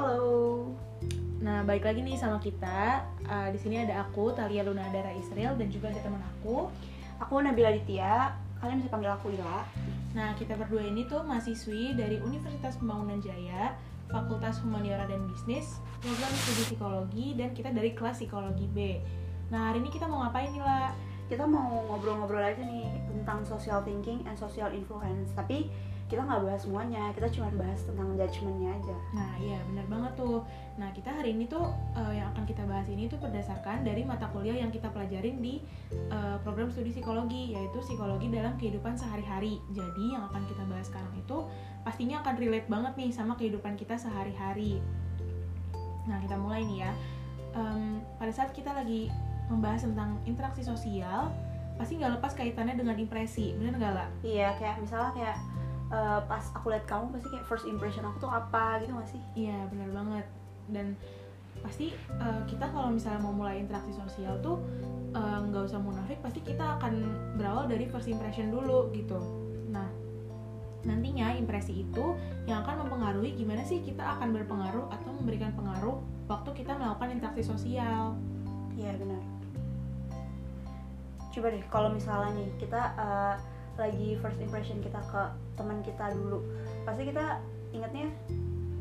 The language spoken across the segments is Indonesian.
Halo. Nah, balik lagi nih sama kita. Uh, di sini ada aku, Talia Luna Dara Israel, dan juga ada teman aku. Aku Nabila Ditya. Kalian bisa panggil aku Ila. Nah, kita berdua ini tuh mahasiswi dari Universitas Pembangunan Jaya, Fakultas Humaniora dan Bisnis, program studi psikologi, dan kita dari kelas psikologi B. Nah, hari ini kita mau ngapain nih? Kita mau ngobrol-ngobrol aja nih tentang social thinking and social influence. Tapi kita nggak bahas semuanya kita cuma bahas tentang judgementnya aja. Nah iya benar banget tuh. Nah kita hari ini tuh uh, yang akan kita bahas ini tuh berdasarkan dari mata kuliah yang kita pelajarin di uh, program studi psikologi yaitu psikologi dalam kehidupan sehari-hari. Jadi yang akan kita bahas sekarang itu pastinya akan relate banget nih sama kehidupan kita sehari-hari. Nah kita mulai nih ya. Um, pada saat kita lagi membahas tentang interaksi sosial pasti nggak lepas kaitannya dengan impresi bener nggak lah iya kayak misalnya kayak uh, pas aku lihat kamu pasti kayak first impression aku tuh apa gitu gak sih? Iya benar banget. Dan pasti uh, kita kalau misalnya mau mulai interaksi sosial tuh eh, nggak uh, usah munafik pasti kita akan berawal dari first impression dulu gitu. Nah nantinya impresi itu yang akan mempengaruhi gimana sih kita akan berpengaruh atau memberikan pengaruh waktu kita melakukan interaksi sosial. Iya benar. Coba deh kalau misalnya nih kita uh, lagi first impression kita ke teman kita dulu. Pasti kita ingetnya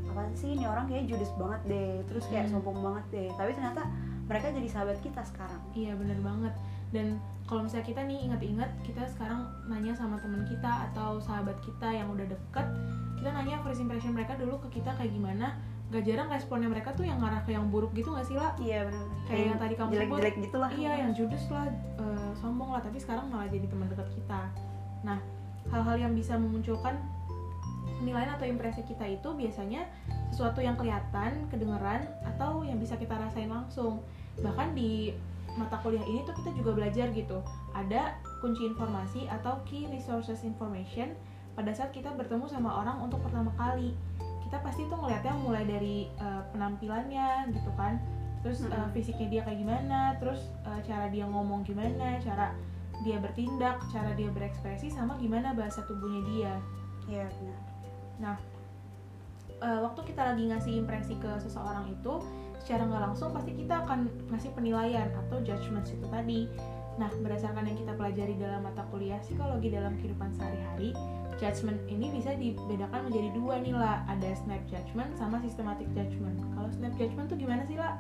apa sih ini orang kayak judes banget deh terus kayak hmm. sombong banget deh. Tapi ternyata mereka jadi sahabat kita sekarang. Iya bener banget. Dan kalau misalnya kita nih ingat-ingat kita sekarang nanya sama teman kita atau sahabat kita yang udah deket kita nanya first impression mereka dulu ke kita kayak gimana. Gak jarang responnya mereka tuh yang ngarah ke yang buruk gitu gak sih lah iya benar kayak yang tadi kamu jelek jelek gitu lah. Iya yang judes lah uh, sombong lah tapi sekarang malah jadi teman dekat kita Nah, hal-hal yang bisa memunculkan penilaian atau impresi kita itu biasanya sesuatu yang kelihatan, kedengeran, atau yang bisa kita rasain langsung. Bahkan di mata kuliah ini tuh kita juga belajar gitu. Ada kunci informasi atau key resources information pada saat kita bertemu sama orang untuk pertama kali. Kita pasti tuh ngeliatnya mulai dari uh, penampilannya gitu kan. Terus uh, fisiknya dia kayak gimana, terus uh, cara dia ngomong gimana, cara dia bertindak, cara dia berekspresi sama gimana bahasa tubuhnya dia. Iya benar. Nah, uh, waktu kita lagi ngasih impresi ke seseorang itu, secara nggak langsung pasti kita akan ngasih penilaian atau judgement itu tadi. Nah, berdasarkan yang kita pelajari dalam mata kuliah psikologi dalam kehidupan sehari-hari, judgement ini bisa dibedakan menjadi dua nih lah, ada snap judgment sama systematic judgment. Kalau snap judgment tuh gimana sih lah?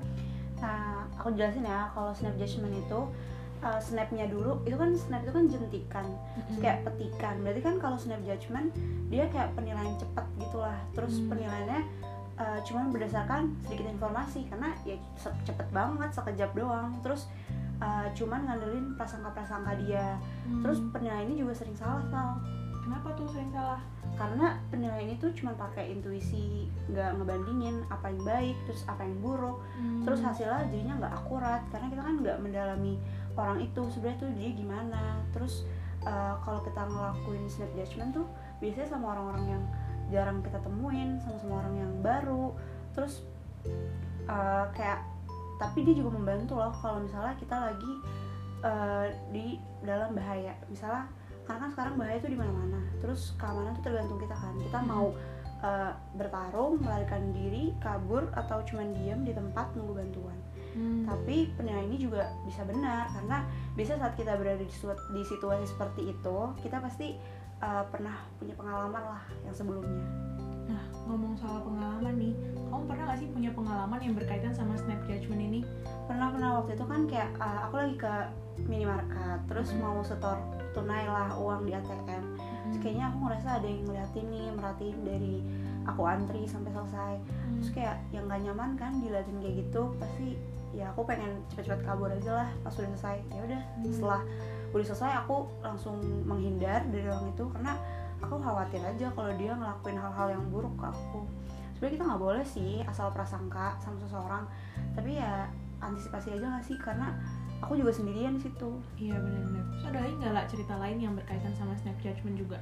Nah, aku jelasin ya, kalau snap judgment itu uh, snapnya dulu itu kan snap itu kan jentikan mm-hmm. kayak petikan berarti kan kalau snap judgment dia kayak penilaian cepat gitulah terus mm. penilaiannya uh, cuman berdasarkan sedikit informasi karena ya cepet banget sekejap doang terus uh, cuman ngandelin prasangka-prasangka dia mm. terus penilaian ini juga sering salah tau kenapa tuh sering salah karena penilaian itu cuma pakai intuisi nggak ngebandingin apa yang baik terus apa yang buruk hmm. terus hasilnya jadinya nggak akurat karena kita kan nggak mendalami orang itu sebenarnya tuh dia gimana. Terus uh, kalau kita ngelakuin snap judgment tuh biasanya sama orang-orang yang jarang kita temuin sama sama orang yang baru. Terus uh, kayak tapi dia juga membantu loh kalau misalnya kita lagi uh, di dalam bahaya. Misalnya karena kan sekarang bahaya tuh di mana-mana. Terus keamanan tuh tergantung kita kan. Kita mau uh, bertarung melarikan diri kabur atau cuman diam di tempat nunggu bantuan hmm. tapi penilaian ini juga bisa benar karena bisa saat kita berada di, di situasi seperti itu kita pasti uh, pernah punya pengalaman lah yang sebelumnya nah ngomong soal pengalaman nih kamu pernah gak sih punya pengalaman yang berkaitan sama snap judgment ini pernah pernah waktu itu kan kayak uh, aku lagi ke minimarket terus hmm. mau setor tunai lah uang di ATM hmm. kayaknya aku ngerasa ada yang ngeliatin nih merhatiin dari aku antri sampai selesai hmm. terus kayak yang gak nyaman kan diliatin kayak gitu pasti ya aku pengen cepet-cepet kabur aja lah pas udah selesai. Ya udah hmm. setelah udah selesai aku langsung menghindar dari orang itu karena aku khawatir aja kalau dia ngelakuin hal-hal yang buruk ke aku. Sebenarnya kita nggak boleh sih asal prasangka sama seseorang tapi ya antisipasi aja gak sih? Karena aku juga sendirian di situ. Iya benar-benar terus ada lagi nggak lah cerita lain yang berkaitan sama snap judgment juga?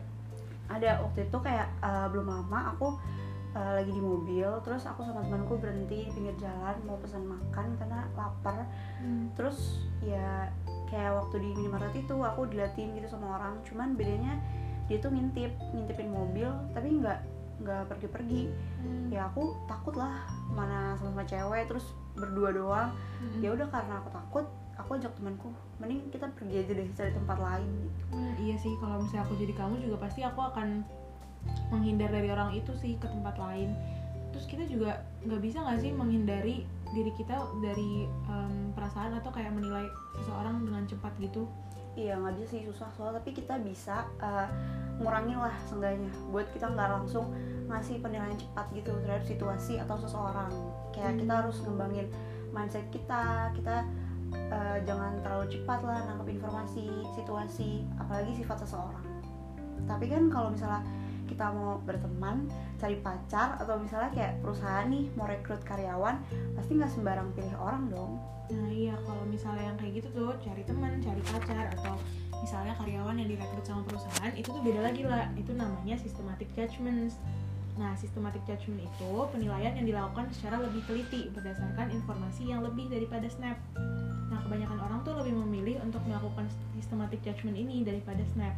Ada waktu itu kayak uh, belum lama aku uh, lagi di mobil terus aku sama temanku berhenti di pinggir jalan mau pesan makan karena lapar hmm. terus ya kayak waktu di minimarket itu aku diliatin gitu sama orang cuman bedanya dia tuh ngintip ngintipin mobil tapi nggak nggak pergi-pergi Hmm. ya aku takut lah mana sama-sama cewek terus berdua doang Mm-mm. ya udah karena aku takut aku ajak temanku mending kita pergi aja deh cari tempat lain gitu Hmm, iya sih kalau misalnya aku jadi kamu juga pasti aku akan menghindar dari orang itu sih ke tempat lain. Terus kita juga nggak bisa nggak sih menghindari diri kita dari em, perasaan atau kayak menilai seseorang dengan cepat gitu? Iya nggak bisa sih susah. Soal tapi kita bisa eh, ngurangin lah seenggaknya buat kita nggak langsung ngasih penilaian cepat gitu terhadap situasi atau seseorang. Kayak Hmm. kita harus ngembangin mindset kita kita eh, jangan terlalu cepat lah nangkep informasi situasi apalagi sifat seseorang. Tapi kan kalau misalnya kita mau berteman cari pacar atau misalnya kayak perusahaan nih mau rekrut karyawan pasti nggak sembarang pilih orang dong Nah iya kalau misalnya yang kayak gitu tuh cari teman, cari pacar atau misalnya karyawan yang direkrut sama perusahaan itu tuh beda lagi lah. Itu namanya systematic judgments. Nah systematic judgment itu penilaian yang dilakukan secara lebih teliti berdasarkan informasi yang lebih daripada snap. Nah kebanyakan orang tuh lebih memilih untuk melakukan systematic judgment ini daripada snap.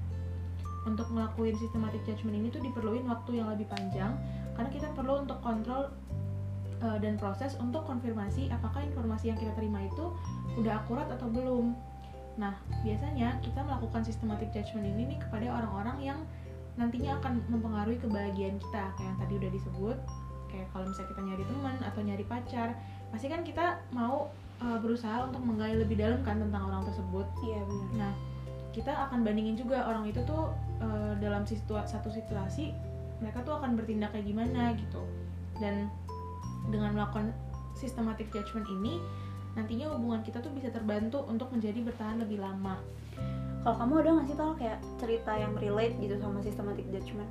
Untuk ngelakuin systematic judgment ini tuh diperluin waktu yang lebih panjang karena kita perlu untuk kontrol uh, dan proses untuk konfirmasi apakah informasi yang kita terima itu udah akurat atau belum. Nah, biasanya kita melakukan systematic judgment ini nih kepada orang-orang yang nantinya akan mempengaruhi kebahagiaan kita, kayak yang tadi udah disebut. Kayak kalau misalnya kita nyari teman atau nyari pacar, pasti kan kita mau uh, berusaha untuk menggali lebih dalam kan tentang orang tersebut. iya benar Nah, kita akan bandingin juga orang itu tuh uh, dalam situa- satu situasi mereka tuh akan bertindak kayak gimana gitu. Dan dengan melakukan systematic judgment ini, nantinya hubungan kita tuh bisa terbantu untuk menjadi bertahan lebih lama. kalau kamu ada nggak sih tau kayak cerita yang relate gitu sama systematic judgment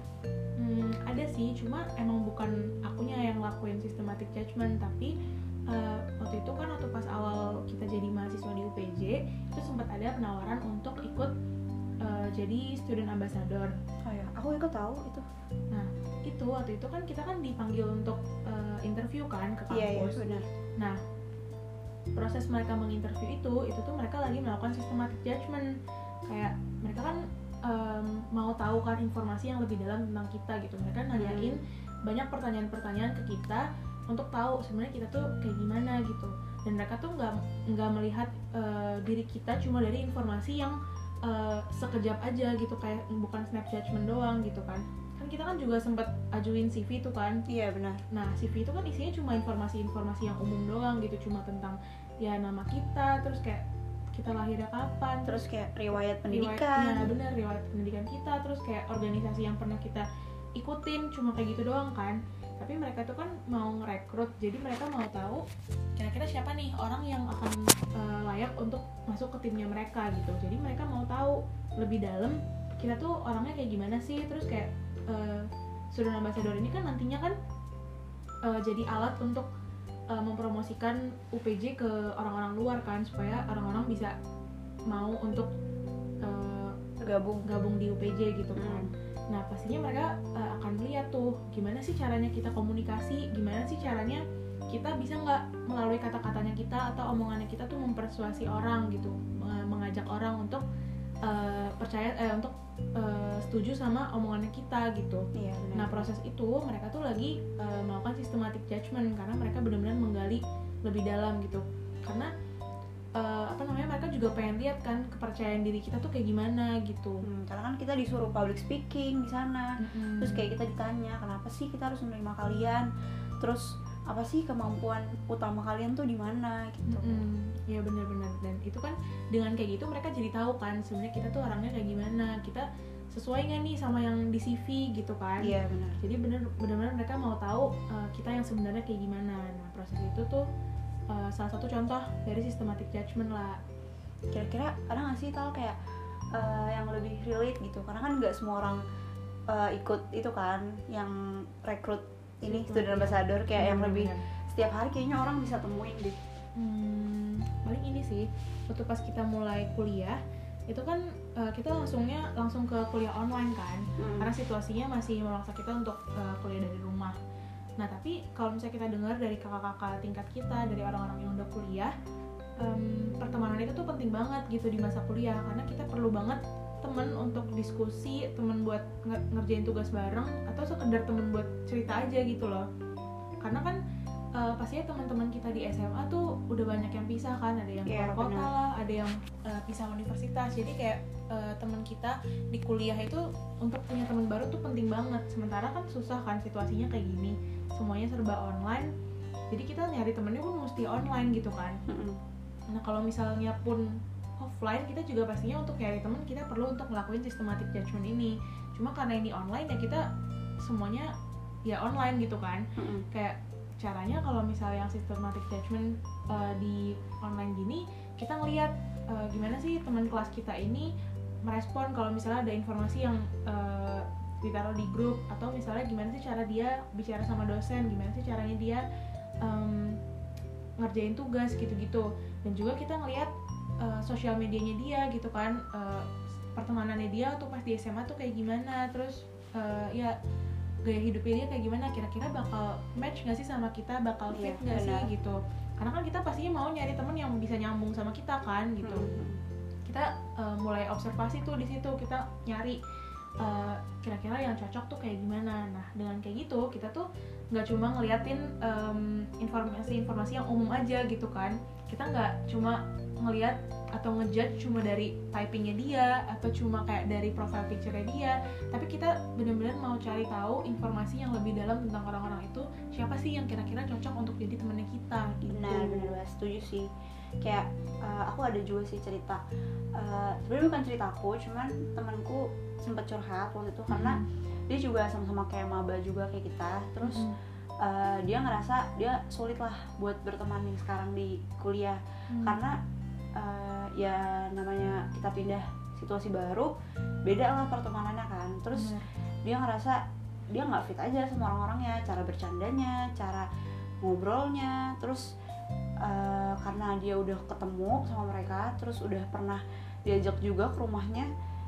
Hmm, ada sih, cuma emang bukan akunya yang lakuin systematic judgment, tapi uh, waktu itu kan waktu pas awal kita jadi mahasiswa di UPJ, itu sempat ada penawaran untuk ikut uh, jadi student ambassador. oh ya aku ikut tahu itu itu waktu itu kan kita kan dipanggil untuk uh, interview kan ke kampus. iya iya benar Nah, proses mereka menginterview itu, itu tuh mereka lagi melakukan systematic judgment. Kayak mereka kan em, mau tahu kan informasi yang lebih dalam tentang kita gitu. Mereka nanyain banyak pertanyaan-pertanyaan ke kita untuk tahu sebenarnya kita tuh kayak gimana gitu. Dan mereka tuh nggak nggak melihat eh, diri kita cuma dari informasi yang eh, sekejap aja gitu kayak bukan snap judgment doang gitu kan. Kan kita kan juga sempet ajuin CV tuh kan iya benar Nah, CV itu kan isinya cuma informasi-informasi yang umum doang gitu, cuma tentang ya nama kita, terus kayak kita lahirnya kapan, terus kayak riwayat riwayat, pendidikan ya bener riwayat pendidikan kita, terus kayak organisasi yang pernah kita ikutin, cuma kayak gitu doang kan. Tapi mereka tuh kan mau ngerekrut, jadi mereka mau tahu kira-kira siapa nih orang yang akan eh, layak untuk masuk ke timnya mereka gitu. Jadi mereka mau tahu lebih dalam kita tuh orangnya kayak gimana sih, terus kayak eh, student ambassador ini kan nantinya kan eh, jadi alat untuk eh, mempromosikan UPJ ke orang-orang luar kan supaya orang-orang bisa mau untuk eh, gabung gabung di UPJ gitu kan. Nah pastinya mereka eh, akan melihat tuh gimana sih caranya kita komunikasi, gimana sih caranya kita bisa nggak melalui kata-katanya kita atau omongannya kita tuh mempersuasi orang gitu, me- mengajak orang untuk eh, percaya eh untuk eh, setuju sama omongannya kita gitu. iya benar Nah proses itu mereka tuh lagi uh, melakukan systematic judgment karena mereka benar-benar menggali lebih dalam gitu. Karena uh, apa namanya mereka juga pengen lihat kan kepercayaan diri kita tuh kayak gimana gitu. Hmm, karena kan kita disuruh public speaking di sana Mm-mm. terus kayak kita ditanya kenapa sih kita harus menerima kalian terus apa sih kemampuan utama kalian tuh di mana gitu Mm-mm. ya benar-benar dan itu kan dengan kayak gitu mereka jadi tahu kan sebenarnya kita tuh orangnya kayak gimana kita sesuai nggak nih sama yang di CV gitu kan. iya benar jadi bener benar-benar mereka mau tahu uh, kita yang sebenarnya kayak gimana nah proses itu tuh uh, salah satu contoh dari systematic judgment lah kira-kira ada nggak sih tal kayak eh, yang lebih relate gitu karena kan nggak semua orang eh, ikut itu kan yang rekrut ini Itu, student iya. ambassador kayak yang lebih setiap hari kayaknya orang bisa temuin deh hmm, paling ini sih waktu pas kita mulai kuliah itu kan uh, kita langsungnya langsung ke kuliah online kan Hmm. karena situasinya masih memaksa kita untuk uh, kuliah dari rumah. Nah tapi kalau misalnya kita dengar dari kakak-kakak tingkat kita, dari orang-orang yang udah kuliah, em, pertemanan itu tuh penting banget gitu di masa kuliah. Karena kita perlu banget temen untuk diskusi temen buat nge- ngerjain tugas bareng atau sekedar temen buat cerita aja gitu loh. Karena kan eh, pastinya teman-teman kita di SMA tuh udah banyak yang pisah kan ada yang Iya, keluar kota benar. lah ada yang eh, pisah universitas jadi kayak eh, teman kita di kuliah itu untuk punya teman baru tuh penting banget sementara kan susah kan situasinya kayak gini semuanya serba online jadi kita nyari temennya pun mesti online gitu kan Mm-mm. Nah kalau misalnya pun offline kita juga pastinya untuk nyari teman kita perlu untuk ngelakuin systematic judgment ini. Cuma karena ini online ya kita semuanya ya online gitu kan. Mm-mm. Kayak caranya kalau misalnya yang systematic judgment uh, di online gini kita ngelihat uh, gimana sih teman kelas kita ini merespon kalau misalnya ada informasi yang uh, ditaruh di grup atau misalnya gimana sih cara dia bicara sama dosen, gimana sih caranya dia um, ngerjain tugas gitu-gitu. Dan juga kita ngelihat uh, sosial medianya dia gitu kan uh, pertemanannya dia tuh pas di SMA tuh kayak gimana terus uh, ya gaya hidupnya dia kayak gimana kira-kira bakal match nggak sih sama kita? Bakal fit Iya, nggak sih? benar. gitu. Karena kan kita pastinya mau nyari temen yang bisa nyambung sama kita kan gitu. Mm-mm. kita uh, mulai observasi tuh di situ kita nyari uh, kira-kira yang cocok tuh kayak gimana. Nah dengan kayak gitu kita tuh nggak cuma ngeliatin um, informasi-informasi yang umum aja gitu kan. Kita nggak cuma ngeliat atau ngejudge cuma dari typingnya dia atau cuma kayak dari profile picture-nya dia. Tapi kita benar-benar mau cari tahu informasi yang lebih dalam tentang orang-orang itu siapa sih yang kira-kira cocok untuk jadi temennya kita gitu. Benar benar banget setuju sih. Kayak uh, aku ada juga sih cerita. Uh, sebenarnya bukan ceritaku cuman temanku sempat curhat waktu itu karena dia juga sama-sama kayak maba juga kayak kita. Terus Mm-mm. uh, dia ngerasa dia sulit lah buat berteman yang sekarang di kuliah. Mm. karena uh, ya namanya kita pindah situasi baru beda lah pertemanannya kan. Terus Bener. dia ngerasa dia nggak fit aja sama orang-orangnya cara bercandanya cara ngobrolnya. Terus eh, karena dia udah ketemu sama mereka terus udah pernah diajak juga ke rumahnya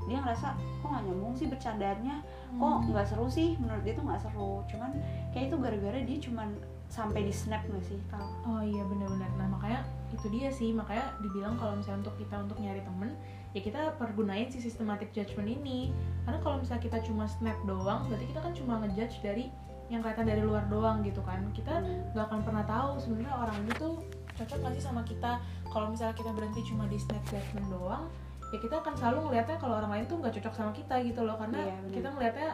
dia ngerasa kok nggak nyambung sih bercandanya kok Hmm. nggak seru sih? Menurut dia tuh nggak seru. Cuman kayak itu gara-gara dia cuman sampai di snap nggak sih tau Oh iya benar-benar. Nah makanya itu dia sih makanya dibilang kalau misalnya untuk kita untuk nyari temen ya kita pergunain si systematic judgment ini. Karena kalau misalnya kita cuma snap doang berarti kita kan cuma ngejudge dari yang kelihatan dari luar doang gitu kan. Kita nggak akan pernah tahu sebenarnya orang itu tuh cocok nggak sih sama kita. Kalau misalnya kita berhenti cuma di snap judgment doang ya kita akan selalu ngelihatnya kalau orang lain tuh nggak cocok sama kita gitu loh karena Iya, kita ngelihatnya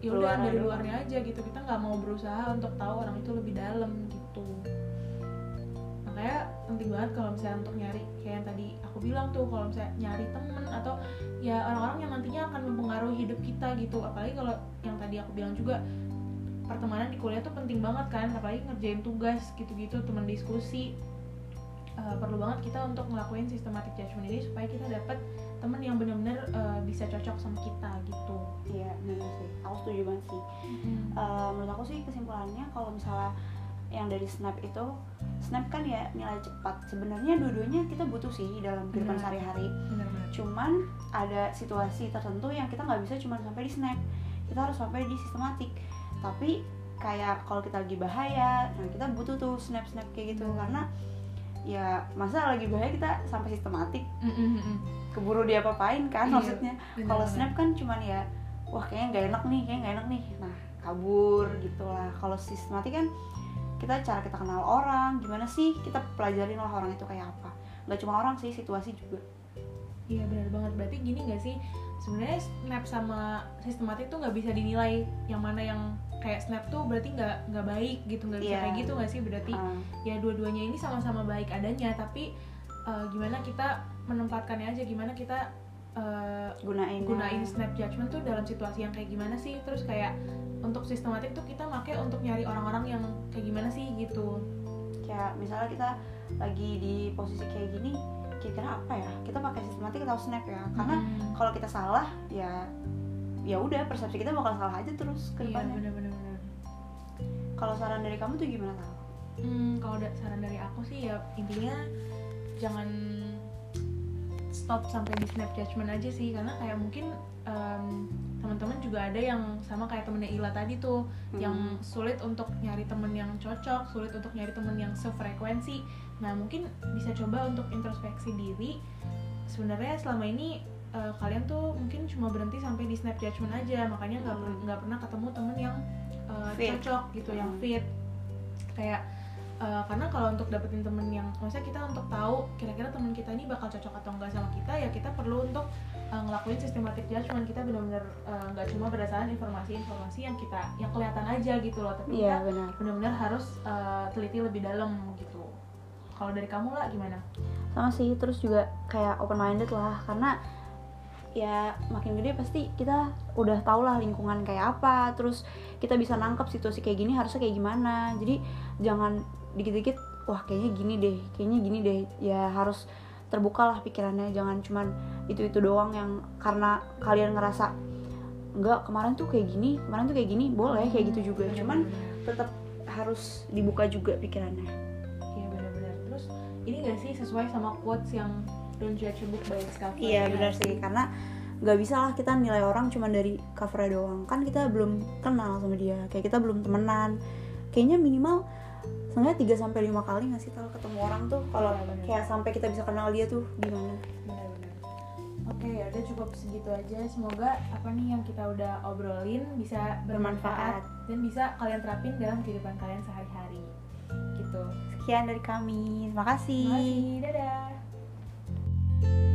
ya udah dari luarnya aja gitu. Kita nggak mau berusaha untuk tahu orang itu lebih dalam gitu. Makanya penting banget kalau misalnya untuk nyari kayak yang tadi aku bilang tuh kalau misalnya nyari temen atau ya orang-orang yang nantinya akan mempengaruhi hidup kita gitu. Apalagi kalau yang tadi aku bilang juga pertemanan di kuliah tuh penting banget kan. Apalagi ngerjain tugas gitu-gitu teman diskusi. Eh, perlu banget kita untuk ngelakuin systematic judgment ini supaya kita dapat temen yang benar-benar eh, bisa cocok sama kita gitu. Iya benar sih. Aku setuju banget sih. Eh, menurut aku sih kesimpulannya kalau misalnya yang dari snap itu snap kan ya nilai cepat. Sebenarnya dua-duanya kita butuh sih dalam kehidupan sehari-hari. Cuman ada situasi tertentu yang kita nggak bisa cuma sampai di snap. Kita harus sampai di sistematik. Tapi kayak kalau kita lagi bahaya nah kita butuh tuh snap snap kayak gitu. Karena ya masa lagi bahaya kita sampai sistematik. Keburu dia apain kan Iya, maksudnya. kalau snap kan cuman ya wah kayaknya nggak enak nih kayaknya nggak enak nih. Nah kabur gitu lah kalau sistematik kan kita cara kita kenal orang gimana sih kita pelajarin lah orang itu kayak apa. Nggak cuma orang sih situasi juga Iya benar banget. Berarti gini gak sih? Sebenarnya snap sama sistematik tuh nggak bisa dinilai yang mana yang kayak snap tuh berarti nggak nggak baik gitu nggak bisa Iya. kayak gitu nggak sih? Berarti Ah, ya dua-duanya ini sama-sama baik adanya tapi eh, gimana kita menempatkannya aja gimana kita eh, gunain gunain snap judgment tuh dalam situasi yang kayak gimana sih? Terus kayak untuk sistematik tuh kita pakai untuk nyari orang-orang yang kayak gimana sih gitu. kayak misalnya kita lagi di posisi kayak gini kira-kira apa ya pakai sistematik atau snap ya karena Hmm. kalau kita salah ya ya udah persepsi kita bakal salah aja terus ke iya kalau saran dari kamu tuh gimana tau Hmm, kalau ada saran dari aku sih ya intinya jangan stop sampai di snap judgment aja sih karena kayak mungkin em, teman-teman juga ada yang sama kayak temennya Ila tadi tuh yang Hmm. sulit untuk nyari temen yang cocok, sulit untuk nyari temen yang sefrekuensi. Nah mungkin bisa coba untuk introspeksi diri. Sebenarnya selama ini uh, kalian tuh mungkin cuma berhenti sampai di snap judgment aja. Makanya nggak per- nggak pernah ketemu temen yang uh, Fit. cocok gitu yang Hmm. fit. Kayak uh, karena kalau untuk dapetin temen yang maksudnya kita untuk tahu kira-kira temen kita ini bakal cocok atau enggak sama kita ya kita perlu untuk uh, ngelakuin systematic judgment kita benar-benar uh, nggak cuma berdasarkan informasi-informasi yang kita yang kelihatan aja gitu loh. Tapi iya kita benar. benar-benar harus uh, teliti lebih dalam gitu. Kalau dari kamu lah gimana sama sih terus juga kayak open minded lah karena ya makin gede pasti kita udah tau lah lingkungan kayak apa terus kita bisa nangkep situasi kayak gini harusnya kayak gimana. Jadi jangan dikit-dikit wah kayaknya gini deh kayaknya gini deh. Ya harus terbuka lah pikirannya jangan cuman itu itu doang yang karena kalian ngerasa enggak kemarin tuh kayak gini kemarin tuh kayak gini boleh kayak gitu juga. cuman tetap harus dibuka juga pikirannya. Iya ini gak sih sesuai sama quotes yang don't judge a book by its cover? Iya ya benar sih karena nggak bisa lah kita nilai orang cuma dari covernya doang kan kita belum kenal sama dia kayak kita belum temenan kayaknya minimal seenggaknya 3 sampai lima kali nggak sih kalau ketemu orang tuh kalau Iya, kayak sampai kita bisa kenal dia tuh gimana Benar-benar. Oke, ya udah cukup segitu aja. Semoga apa nih yang kita udah obrolin bisa bermanfaat dan bisa kalian terapin dalam kehidupan kalian sehari-hari. Gitu sekian dari kami. Terima kasih. Terima kasih. Dadah.